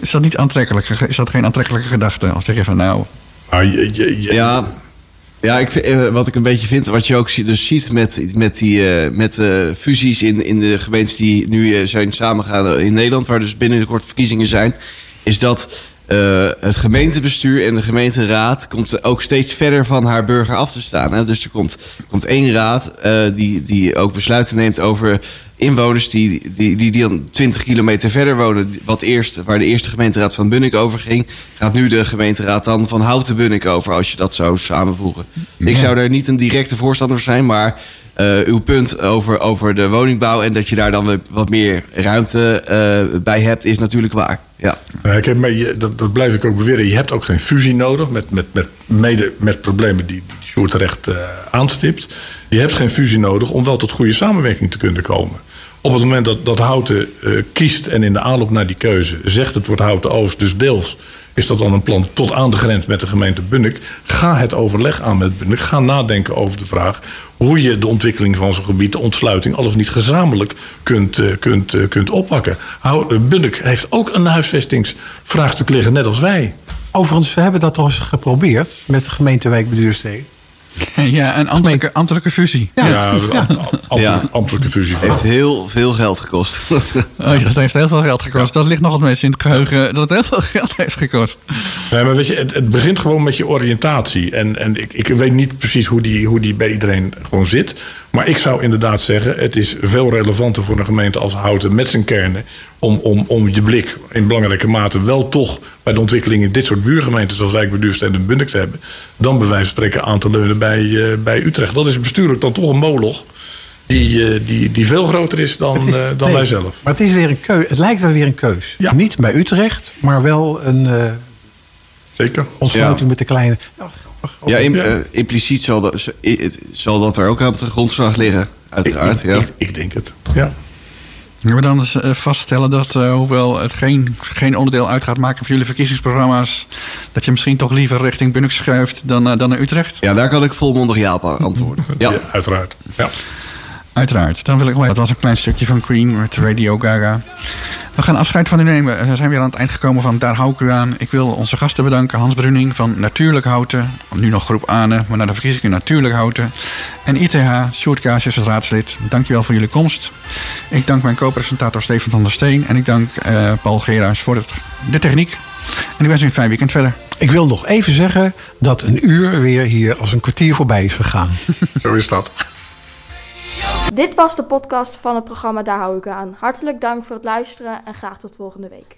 Is dat niet aantrekkelijk? Is dat geen aantrekkelijke gedachte? Of zeg je van nou... Je, je, je- Ja, ja ik, eh, wat ik een beetje vind, wat je ook dus ziet met, met, die, eh, met eh, fusies in, in de gemeentes die nu zijn samengegaan in Nederland, waar dus binnenkort verkiezingen zijn, is dat het gemeentebestuur en de gemeenteraad komt ook steeds verder van haar burger af te staan. Hè? Dus er komt, komt één raad die, die ook besluiten neemt over inwoners die, die, die, die dan 20 kilometer verder wonen. Wat eerst, waar de eerste gemeenteraad van Bunnik over ging, gaat nu de gemeenteraad dan van Houten Bunnik over als je dat zou samenvoegen. Ik zou daar niet een directe voorstander van zijn, maar eh, uw punt over, over de woningbouw en dat je daar dan weer wat meer ruimte eh, bij hebt, is natuurlijk waar. Ja. Ik heb, dat, dat blijf ik ook beweren. Je hebt ook geen fusie nodig, met, met, met, mede met problemen die, die Sjoerd terecht eh, aanstipt. Je hebt geen fusie nodig om wel tot goede samenwerking te kunnen komen. Op het moment dat, dat Houten eh, kiest en in de aanloop naar die keuze zegt het wordt Houten Oost, dus deels is dat dan een plan tot aan de grens met de gemeente Bunnik. Ga het overleg aan met Bunnik. Ga nadenken over de vraag hoe je de ontwikkeling van zo'n gebied, de ontsluiting, al of niet gezamenlijk kunt, eh, kunt, eh, kunt oppakken. Bunnik heeft ook een huisvestingsvraagstuk liggen, net als wij. Overigens, we hebben dat toch eens geprobeerd met de gemeentewijk Beduurstede. Ja, een ambtelijke, ambtelijke fusie. Ja. Ja, ambtelijke, Ja. ambtelijke fusie. Heeft heel veel geld gekost. Oh, dat heeft heel veel geld gekost. Dat ligt nog wat mensen in het geheugen dat het heel veel geld heeft gekost. Nee, maar weet je, het, het begint gewoon met je oriëntatie. En, en ik, ik weet niet precies hoe die, hoe die bij iedereen gewoon zit. Maar ik zou inderdaad zeggen, het is veel relevanter voor een gemeente als Houten met zijn kernen. Om, om, om je blik in belangrijke mate wel toch bij de ontwikkeling in dit soort buurgemeenten zoals Wijk, Beduurstede en Bunnik te hebben. Dan bij wijze van spreken aan te leunen bij, eh, bij Utrecht. Dat is bestuurlijk dan toch een moloch die, eh, die, die veel groter is dan, is- eh, dan nee, wij zelf. Maar het is weer een keus. Het lijkt wel weer een keus. Ja. Niet bij Utrecht, maar wel een eh, Zeker. ontsluiting Ja. met de kleine. Ja, im- Ja. eh, impliciet zal dat, zal dat er ook aan de grondslag liggen, uiteraard. ik, ja. ik, ik denk het. Ja. Kunnen we dan eens eh, vaststellen dat, eh, hoewel het geen, geen onderdeel uit gaat maken van jullie verkiezingsprogramma's, dat je misschien toch liever richting Bunnik schuift dan, dan naar Utrecht? Ja, daar kan ik volmondig ja op antwoorden. Ja, Ja, uiteraard. Ja. Uiteraard. Dan wil ik wel. Dat was een klein stukje van Queen met Radio Gaga. We gaan afscheid van u nemen. We zijn weer aan het eind gekomen van Daar hou ik u aan. Ik wil onze gasten bedanken. Hans Bruning van Natuurlijk Houten. Nu nog groep Ane, maar na de verkiezingen Natuurlijk Houten. En ITH, Sjoerd Kaasjes als raadslid. Dankjewel voor jullie komst. Ik dank mijn co-presentator Steven van der Steen. En ik dank eh, Paul Geraars voor het, de techniek. En ik wens u een fijn weekend verder. Ik wil nog even zeggen dat een uur weer hier als een kwartier voorbij is gegaan. Zo is dat. Dit was de podcast van het programma Daar hou ik aan. Hartelijk dank voor het luisteren en graag tot volgende week.